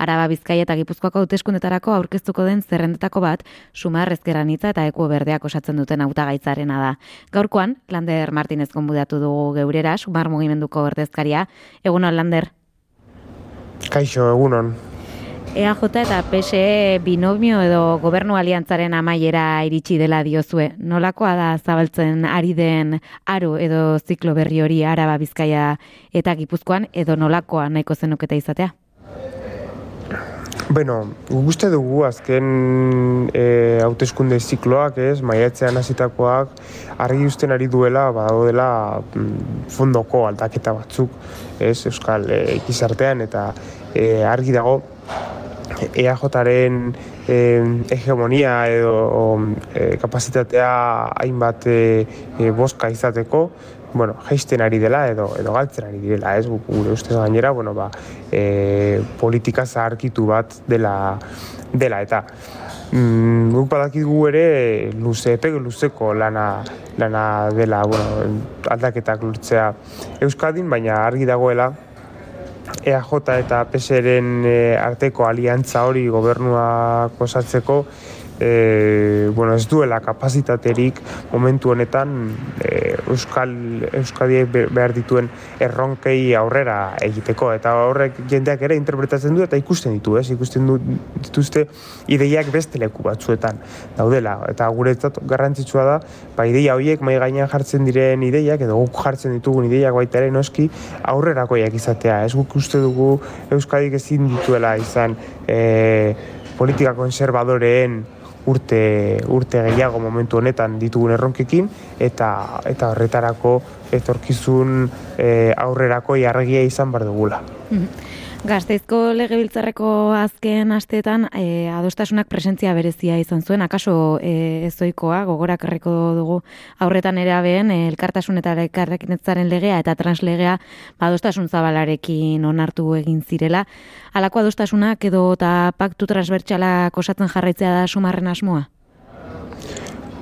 Araba Bizkaia eta Gipuzkoako hauteskundetarako aurkeztuko den zerrendetako bat Sumar Ezkerranitza eta Ekuo Berdeak osatzen duten hautagaitzarena da. Gaurkoan, Lander Martinez konbudatu dugu geurera, Sumar mugimenduko ordezkaria. Egunon, Lander? Kaixo, egunon. EAJ eta PSE binomio edo gobernu aliantzaren amaiera iritsi dela diozue. Nolakoa da zabaltzen ari den aro edo ziklo berri hori araba bizkaia eta gipuzkoan edo nolakoa nahiko zenuketa izatea? Bueno, guzti dugu azken e, hauteskunde zikloak, ez, maiatzean hasitakoak argi usten ari duela, badao dela mm, fondoko aldaketa batzuk, ez, Euskal e, ikizartean, eta e, argi dago EAJaren eh, hegemonia edo eh, kapasitatea hainbat eh, eh, boska izateko, bueno, jaisten ari dela edo edo galtzen ari direla, ez? Gure ustez gainera, bueno, ba, eh, politika zaharkitu bat dela dela eta mm, guk badakigu ere luze epek luzeko lana lana dela, bueno, aldaketak lurtzea Euskadin, baina argi dagoela EAJ eta PSren e, arteko aliantza hori gobernuak osatzeko e, bueno, ez duela kapazitaterik momentu honetan e, Euskal Euskadi behar dituen erronkei aurrera egiteko eta horrek jendeak ere interpretatzen du eta ikusten ditu, ez? Ikusten du dituzte ideiak beste leku batzuetan daudela eta guretzat garrantzitsua da ba ideia horiek mai gainean jartzen diren ideiak edo guk jartzen ditugun ideiak baita ere noski aurrerakoiak izatea. Ez guk uste dugu Euskadik ezin dituela izan e, politika konservadoreen urte, urte gehiago momentu honetan ditugun erronkekin eta eta horretarako etorkizun e, aurrerako jarregia izan bar dugula. Mhm. Gazteizko legebiltzarreko azken asteetan e, adostasunak presentzia berezia izan zuen, akaso e, ezoikoa, gogorak erreko dugu aurretan erabeen, e, elkartasun eta elkarrekinetzaren legea eta translegea adostasun zabalarekin onartu egin zirela. Alako adostasunak edo eta paktu transbertsala kosatzen jarraitzea da sumarren asmoa?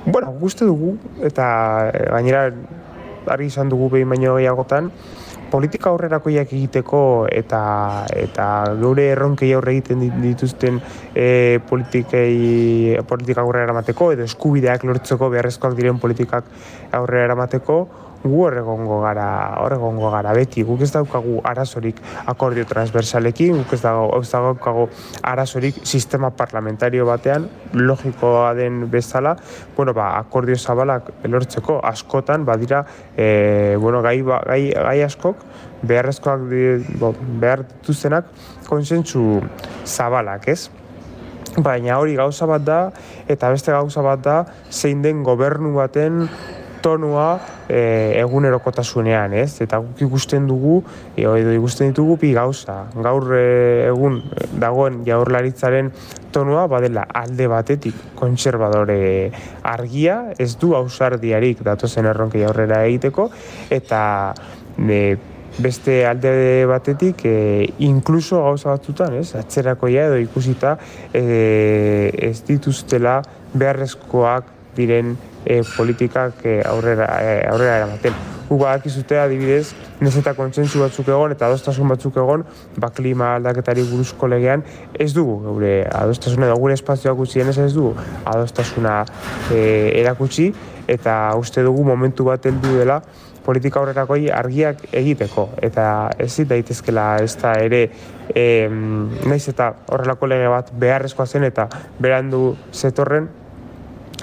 Bueno, guzti dugu, eta gainera argi izan dugu behin baino gehiagotan, politika aurrerakoiak egiteko eta eta geure erronkei aurre egiten dituzten e, politikei politika aurrera eramateko edo eskubideak lortzeko beharrezkoak diren politikak aurrera eramateko gu horregongo gara, horregongo gara beti, guk ez daukagu arazorik akordio transversalekin, guk ez daukagu arazorik sistema parlamentario batean, logikoa den bezala, bueno, ba, akordio zabalak lortzeko askotan, badira, e, bueno, gai, ba, gai, gai askok, beharrezkoak bo, behar dituzenak konsentsu zabalak, ez? Baina hori gauza bat da, eta beste gauza bat da, zein den gobernu baten tonua e, egunerokotasunean, ez? Eta guk ikusten dugu, e, edo ikusten ditugu bi gauza. Gaur e, egun dagoen jaurlaritzaren tonua badela alde batetik kontserbadore argia, ez du ausardiarik datozen erronke aurrera egiteko, eta e, beste alde batetik e, inkluso gauza batzutan, ez? Atzerakoia edo ikusita e, ez dituztela beharrezkoak diren e, politikak e, aurrera, e, aurrera eramaten. Gu badakizute adibidez, nez eta kontsentsu batzuk egon eta adostasun batzuk egon, ba klima aldaketari buruzko legean ez dugu gure adostasuna edo gure espazioak gutxien ez ez dugu adostasuna e, erakutsi eta uste dugu momentu bat heldu dela politika aurrerakoi argiak egiteko eta ez daitezkela ez da ere e, naiz eta horrelako lege bat beharrezkoa zen eta berandu zetorren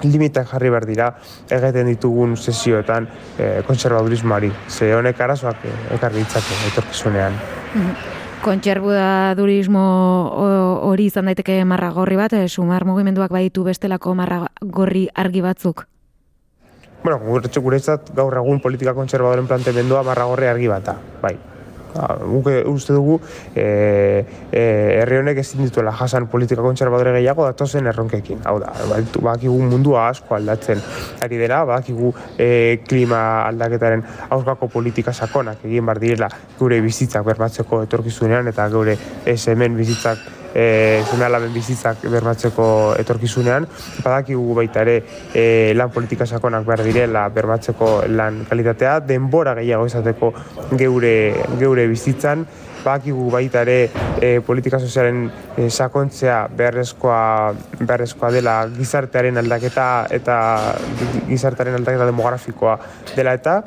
limitak jarri behar dira egiten ditugun sesioetan e, konservadurismoari. Ze honek arazoak ekarri ditzake etorkizunean. Mhm. Kontserbadurismo hori izan daiteke marra gorri bat, e, sumar mugimenduak baditu bestelako marra gorri argi batzuk? Bueno, gure gaur egun politika kontserbadoren plantemendua marra gorri argi bata, bai. Ba, guk uste dugu e, e, herri honek ezin dituela jasan politika kontserbadore gehiago datozen erronkekin. Hau da, bakigu mundua asko aldatzen ari dela, bakigu e, klima aldaketaren aurkako politika sakonak egin bar direla gure bizitzak berbatzeko etorkizunean eta gure hemen bizitzak e, zume bizitzak bermatzeko etorkizunean, badakigu baita ere e, lan politika sakonak behar direla bermatzeko lan kalitatea, denbora gehiago izateko geure, geure bizitzan, bakigu baita ere e, politika sozialen e, sakontzea beharrezkoa, beharrezkoa dela gizartearen aldaketa eta gizartearen aldaketa demografikoa dela eta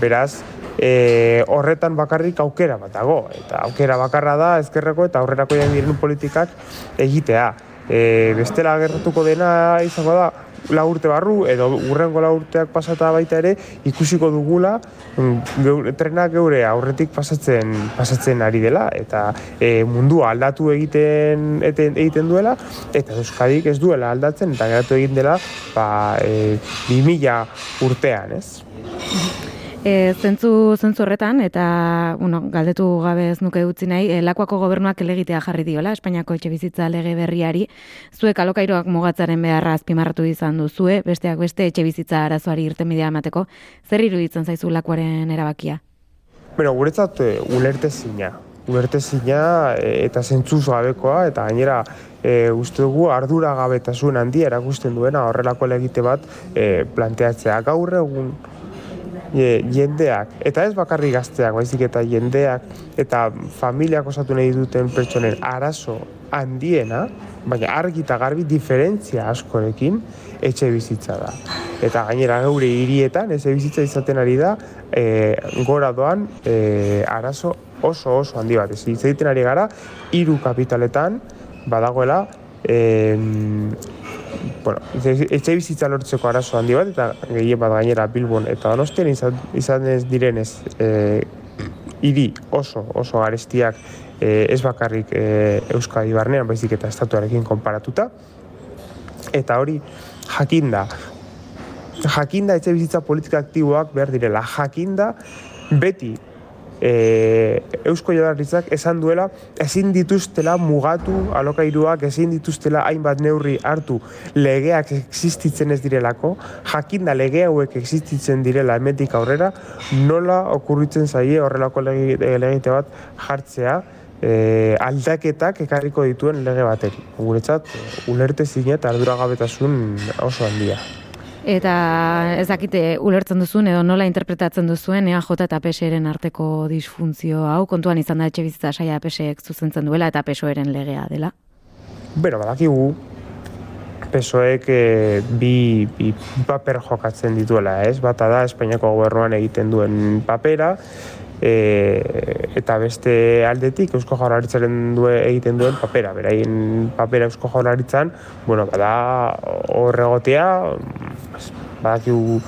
beraz e, horretan bakarrik aukera bat dago eta aukera bakarra da ezkerreko eta aurrerako diren politikak egitea. E, bestela gertuko dena izango da la urte barru edo urrengo la urteak pasata baita ere ikusiko dugula mm, geure, trenak geure aurretik pasatzen pasatzen ari dela eta e, mundua aldatu egiten egiten duela eta Euskadik ez duela aldatzen eta geratu egin dela ba e, 2000 urtean, ez? E, zentzu, zentzu horretan, eta bueno, galdetu gabe ez nuke utzi nahi, e, lakoako gobernuak elegitea jarri diola, Espainiako etxe bizitza lege berriari, zuek alokairoak mugatzaren beharra azpimarratu izan du zue, besteak beste etxe bizitza arazoari irten bidea emateko, zer iruditzen zaizu lakoaren erabakia? Bueno, guretzat e, ulerte zina, ulerte zina e, eta zentzuz gabekoa, eta gainera e, uste dugu ardura gabetasun handi erakusten duena horrelako legite bat e, planteatzea. Gaur egun e, jendeak, eta ez bakarrik gazteak, baizik eta jendeak, eta familiak osatu nahi duten pertsonen arazo handiena, baina argi eta garbi diferentzia askorekin etxe bizitza da. Eta gainera geure hirietan etxe bizitza izaten ari da e, gora doan e, arazo oso oso handi bat. Ez egiten ari gara, hiru kapitaletan badagoela e, bueno, etxe bizitza lortzeko arazo handi bat, eta gehien bat gainera Bilbon eta Donostian izan, izan ez direnez e, hiri oso, oso garestiak e, ez bakarrik e, Euskadi barnean, baizik eta estatuarekin konparatuta. Eta hori jakinda, jakinda etxe bizitza politika aktiboak behar direla, jakinda beti e, Eusko Jaurlaritzak esan duela ezin dituztela mugatu alokairuak ezin dituztela hainbat neurri hartu legeak existitzen ez direlako jakinda lege hauek existitzen direla hemetik aurrera nola okurritzen zaie horrelako legite bat jartzea e, aldaketak ekarriko dituen lege bateri. Guretzat, ulerte zinet arduragabetasun oso handia. Eta ez dakite ulertzen duzuen edo nola interpretatzen duzuen EAJ eta PSren arteko disfuntzio hau kontuan izan da etxe bizitza saia PSek zuzentzen duela eta PSOeren legea dela? Bero, badakigu PSOek e, bi, bi paper jokatzen dituela, ez? Bata da Espainiako gobernuan egiten duen papera, e, eta beste aldetik Eusko Jaurlaritzaren due, egiten duen papera. Beraien papera Eusko Jaurlaritzan, bueno, bada horregotea, badakigu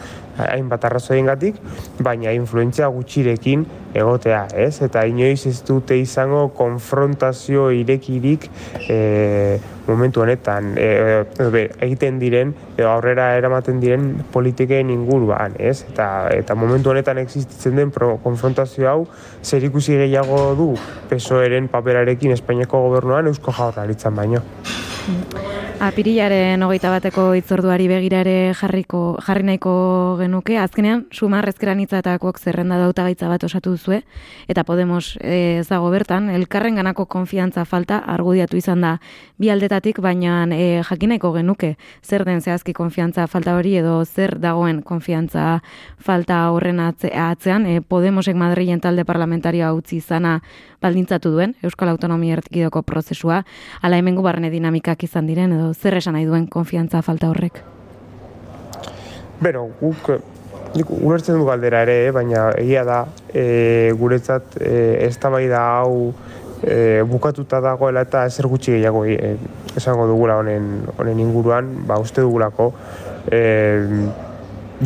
hainbat arrazoien gatik, baina influentzia gutxirekin egotea, ez? Eta inoiz ez dute izango konfrontazio irekirik e, momentu honetan e, e, egiten diren, edo aurrera eramaten diren politiken inguruan, ez? Eta, eta momentu honetan existitzen den konfrontazio hau zer ikusi gehiago du pesoeren paperarekin Espainiako gobernuan eusko jaurlaritzan baino. Apirilaren hogeita bateko itzorduari begirare jarriko, jarri nahiko genuke, azkenean, sumar ezkeran itzatakoak zerrenda dauta gaitza bat osatu duzue, eta Podemos e, zago bertan, elkarren ganako konfiantza falta argudiatu izan da bi aldetatik, baina e, jakinaiko genuke zer den zehazki konfiantza falta hori edo zer dagoen konfiantza falta horren atzean, e, Podemosek Madrilen talde parlamentarioa utzi izana baldintzatu duen, Euskal Autonomia Ertikidoko prozesua, ala hemen gubarne dinamikak izan diren edo zer esan nahi duen konfiantza falta horrek? Bero, guk ulertzen du galdera ere, eh, baina egia da e, guretzat e, ez da hau e, bukatuta dagoela eta ezer gutxi gehiago e, esango dugula honen, honen inguruan, ba uste dugulako e,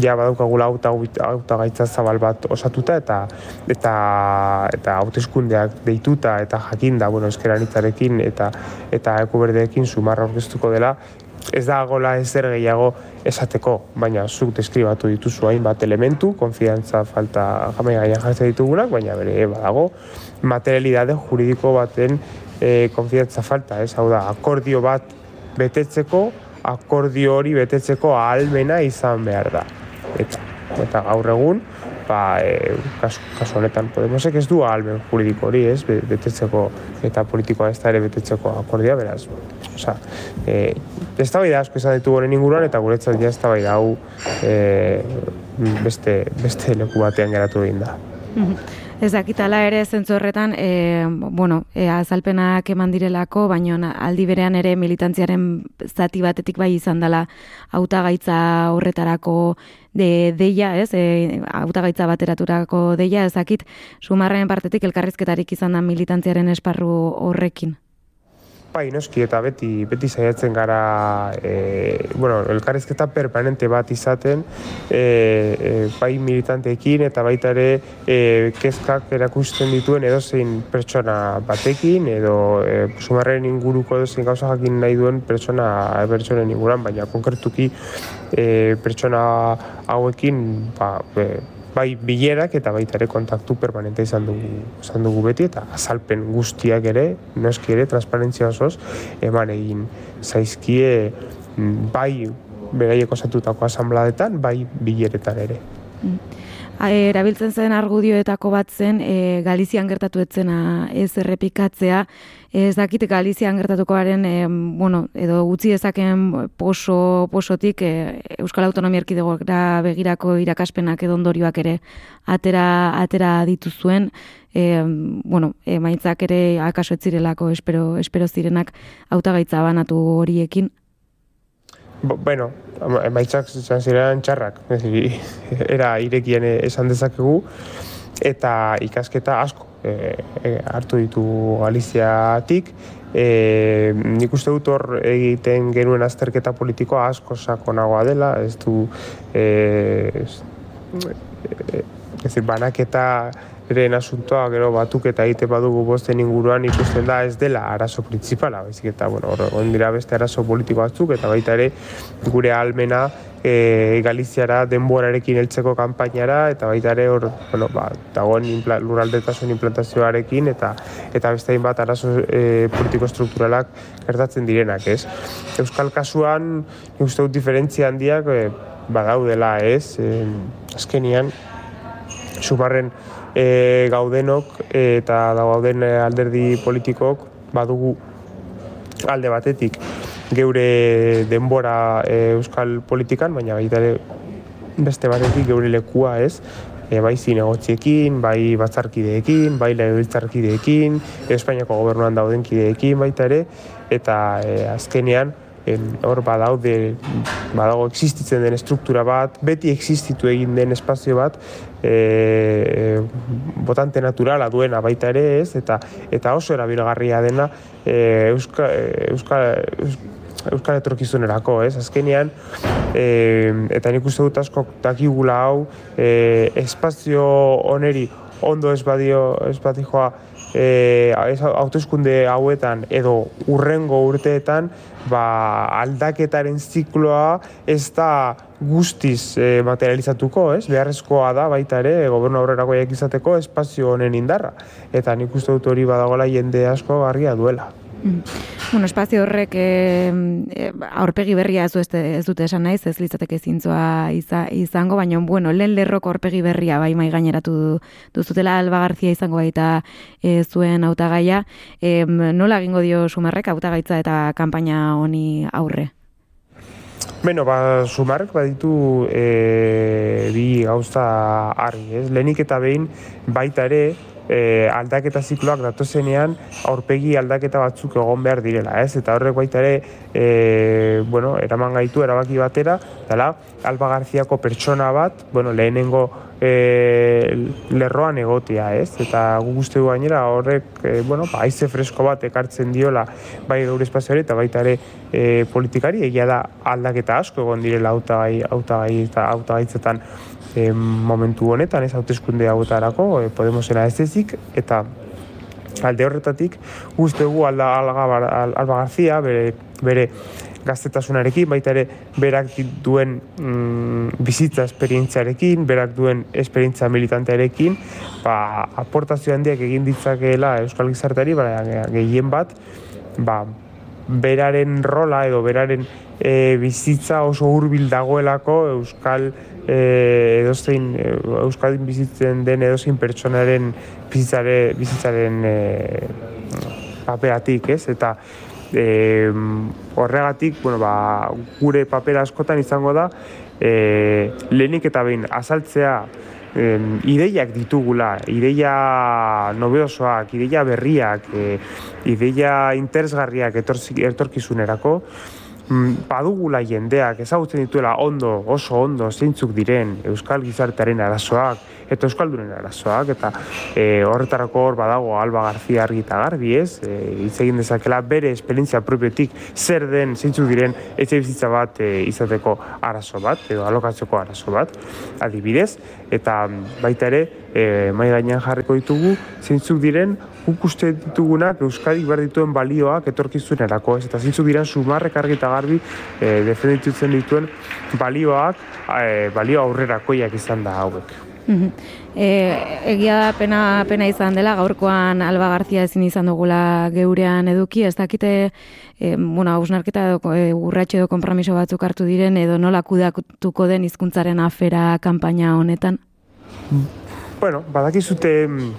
ja badaukagula auta auta gaitza zabal bat osatuta eta eta eta hauteskundeak deituta eta jakinda bueno eskeranitzarekin eta eta ekuberdeekin sumarra aurkeztuko dela. Ez da gola ezer gehiago esateko, baina zuk deskribatu dituzu hainbat elementu, konfiantza falta jamai gaian jartzen ditugunak, baina bere badago materialidade juridiko baten e, konfiantza falta, ez? Hau da, akordio bat betetzeko, akordio hori betetzeko ahalmena izan behar da eta, eta gaur egun ba, e, kasu, kasu honetan Podemosek ez du alben juridiko hori, ez, betetzeko eta politikoa ez da ere betetzeko akordia, beraz, oza, e, ez da baida asko izan ditu goren inguruan, eta guretzat ja ez da hau e, beste, beste leku batean geratu egin da. Mhm. Ez dakitala ere zentzu horretan, e, bueno, e, azalpenak eman direlako, baina aldi berean ere militantziaren zati batetik bai izan dela hautagaitza horretarako de deia, ez? E, hautagaitza bateraturako deia, ez dakit, sumarren partetik elkarrizketarik izan da militantziaren esparru horrekin. Bai, noski, eta beti, beti saiatzen gara, e, bueno, elkarrizketa permanente bat izaten, e, e, bai militanteekin eta baita ere e, kezkak erakusten dituen edozein pertsona batekin, edo e, sumarren inguruko edozein gauza jakin nahi duen pertsona, pertsonen inguruan, baina konkretuki e, pertsona hauekin, ba, e, bai bilerak eta baita ere kontaktu permanente izan dugu, izan dugu beti eta azalpen guztiak ere, noski ere, transparentzia osoz, eman egin zaizkie mm, bai beraiek osatutako asambladetan, bai bileretan ere. Mm. Erabiltzen zen argudioetako bat zen e, Galizian gertatu etzena ez errepikatzea, Ez dakit Galizian gertatukoaren, e, bueno, edo utzi dezaken poso, posotik e, Euskal Autonomia Erkidegora begirako irakaspenak edo ondorioak ere atera, atera dituzuen, e, bueno, e, maitzak ere akaso etzirelako espero, espero zirenak hautagaitza banatu horiekin. Bueno, maitzak ziren txarrak, era irekien esan dezakegu, eta ikasketa asko e, e, hartu ditu Galiziatik. E, nik uste dut hor egiten genuen azterketa politikoa asko sakonagoa dela, ez du e, ez, ez, banaketa eren asuntoa gero batuk eta egite badugu bosten inguruan ikusten da ez dela arazo principala, baizik eta bueno, hor dira beste arazo politiko batzuk eta baita ere gure almena e, Galiziara denborarekin heltzeko kanpainara eta baita ere hor bueno, ba, dagoen impla, lurraldetasun implantazioarekin eta eta beste bat arazo e, politiko strukturalak gertatzen direnak, ez? Euskal kasuan, nik uste dut diferentzia handiak e, badaudela, ez? E, azkenian, subarren e, gaudenok eta da gauden alderdi politikok badugu alde batetik. Geure denbora e, euskal politikan, baina baita ere beste batetik geure lekua ez, e, bai zinegotziekin, bai batzarkideekin, bai legebiltzarkideekin, Espainiako gobernuan dauden kideekin baita ere, eta e, azkenean hor badaude badago existitzen den struktura bat, beti existitu egin den espazio bat, e, botante naturala duena baita ere ez, eta eta oso erabilgarria dena e, euska, euska, euskal etorkizunerako, ez? Azkenean, e, eta nik uste dut asko dakigula hau, e, espazio oneri ondo ez badio, ez joa, e, autoeskunde hauetan edo urrengo urteetan ba, aldaketaren zikloa ez da guztiz e, materializatuko, ez? Beharrezkoa da baita ere gobernu aurrerako izateko espazio honen indarra. Eta nik uste dut hori badagola jende asko garria duela. Mm. Bueno, espazio horrek e, aurpegi berria ez, ez dute esan naiz, ez litzateke zintzoa izango, baina bueno, lehen lerroko aurpegi berria bai mai gaineratu duzutela Alba Garzia izango baita e, zuen hautagaia. E, nola egingo dio Sumarrek hautagaitza eta kanpaina honi aurre? Beno, ba, sumarrek baditu e, bi gauza argi, ez? Lehenik eta behin baita ere, e, aldaketa zikloak datozenean aurpegi aldaketa batzuk egon behar direla, ez? Eta horrek baita ere, e, bueno, eraman gaitu erabaki batera, dela, Alba Garziako pertsona bat, bueno, lehenengo e, lerroan egotea, ez? Eta gu guzti du gainera horrek, e, bueno, ba, aize fresko bat ekartzen diola bai gaur espazioari eta baita ere e, politikari, egia da aldaketa asko egon direla autagai, autagai eta autagaitzetan e, momentu honetan, ez hauteskunde hauetarako, e, Podemosena ez ezik, eta alde horretatik guztegu alda alga, alba Garzia, bere, bere gaztetasunarekin, baita ere berak duen mm, bizitza esperientziarekin, berak duen esperientzia militantearekin, ba, aportazio handiak egin ditzakeela Euskal Gizarteari, ba, gehien bat, ba, beraren rola edo beraren e, bizitza oso hurbil dagoelako Euskal e, edozein e, Euskaldin bizitzen den edozein pertsonaren bizitzare, bizitzaren e, paperatik, ez? Eta e, horregatik, bueno, ba, gure papera askotan izango da e, lehenik eta behin azaltzea em, ideiak ditugula, ideia nobedosoak, ideia berriak, e, ideia interesgarriak etorkizunerako, badugula jendeak ezagutzen dituela ondo, oso ondo, zeintzuk diren Euskal Gizartearen arazoak, eta Euskaldunen arazoak, eta e, horretarako hor badago Alba Garzia argi eta garbi ez, e, hitz egin dezakela bere esperientzia propiotik zer den zeintzuk diren etxe bizitza bat e, izateko arazo bat, edo alokatzeko arazo bat, adibidez, eta mm, baita ere, e, mai gainean jarriko ditugu, zeintzuk diren guk uste ditugunak Euskadik behar dituen balioak etorkizunerako, ez? Eta zeintzuk diren sumarrek argi eta garbi e, defenditutzen dituen balioak, e, balio aurrerakoiak izan da hauek. E, egia da pena, pena izan dela, gaurkoan Alba Garzia ezin izan dugula geurean eduki, ez dakite, e, bueno, hausnarketa edo e, urratxe edo konpromiso batzuk hartu diren, edo nola kudatuko den hizkuntzaren afera kanpaina honetan? Bueno, badakizute mm,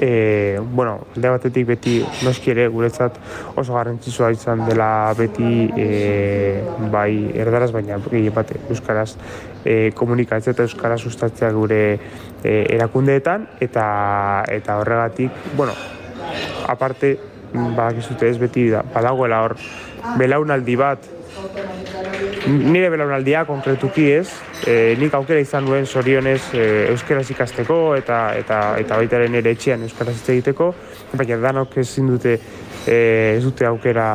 e, bueno, alde batetik beti noski ere guretzat oso garrantzitsua izan dela beti e, bai erdaraz baina gehien bat euskaraz e, komunikatzea eta euskaraz sustatzea gure e, erakundeetan. Eta eta horregatik, bueno, aparte badakizute ez beti da, badagoela hor belaunaldi bat nire belaunaldia konkretuki ez, e, nik aukera izan duen zorionez e, euskaraz ikasteko eta eta eta baita ere nire etxean euskaraz hitz egiteko, baina danok ezin dute e, ez dute aukera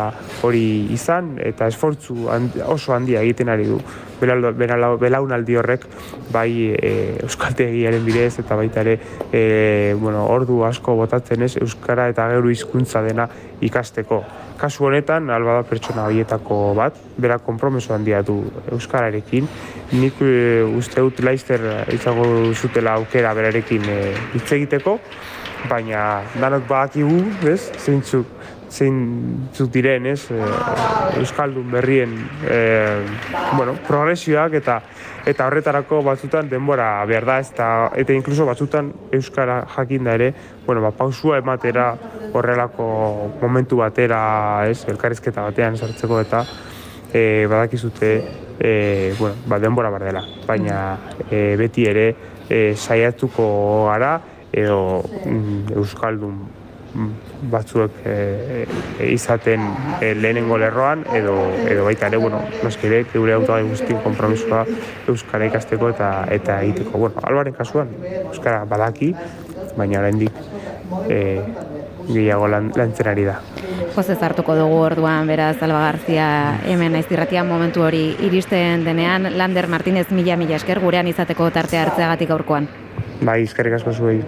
hori izan eta esfortzu handi, oso handia egiten ari du. Belaunaldi horrek bai e, euskaltegiaren bidez eta baita ere e, bueno, ordu asko botatzen ez euskara eta geru hizkuntza dena ikasteko. Kasu honetan, alba da pertsona horietako bat, bera konpromeso handia du euskararekin. Nik e, uste dut laizter izango zutela aukera berarekin e, hitz egiteko, baina danok badakigu, ez, zeintzuk zeintzuk diren, ez, e, euskaldun berrien e, bueno, progresioak eta eta horretarako batzutan denbora behar da, ez? Da, eta inkluso batzutan euskara jakinda ere, bueno, ba, pausua ematera horrelako momentu batera, ez, elkarrizketa batean sartzeko eta e, badakizute e, bueno, ba, denbora bar dela, baina e, beti ere e, saiatuko gara edo mm, euskaldun batzuek e, e, izaten e, lehenengo lerroan edo edo baita ere, bueno, noski ere geure autogai guztien konpromisoa euskara ikasteko eta eta egiteko. Bueno, Albaren kasuan euskara badaki, baina oraindik e, gehiago lan, lantzen ari da. Pozez hartuko dugu orduan, beraz, Alba Garzia hemen naiz irratian momentu hori iristen denean, Lander Martinez mila mila esker gurean izateko tartea hartzeagatik gaurkoan. Bai, eskerrik asko zuei.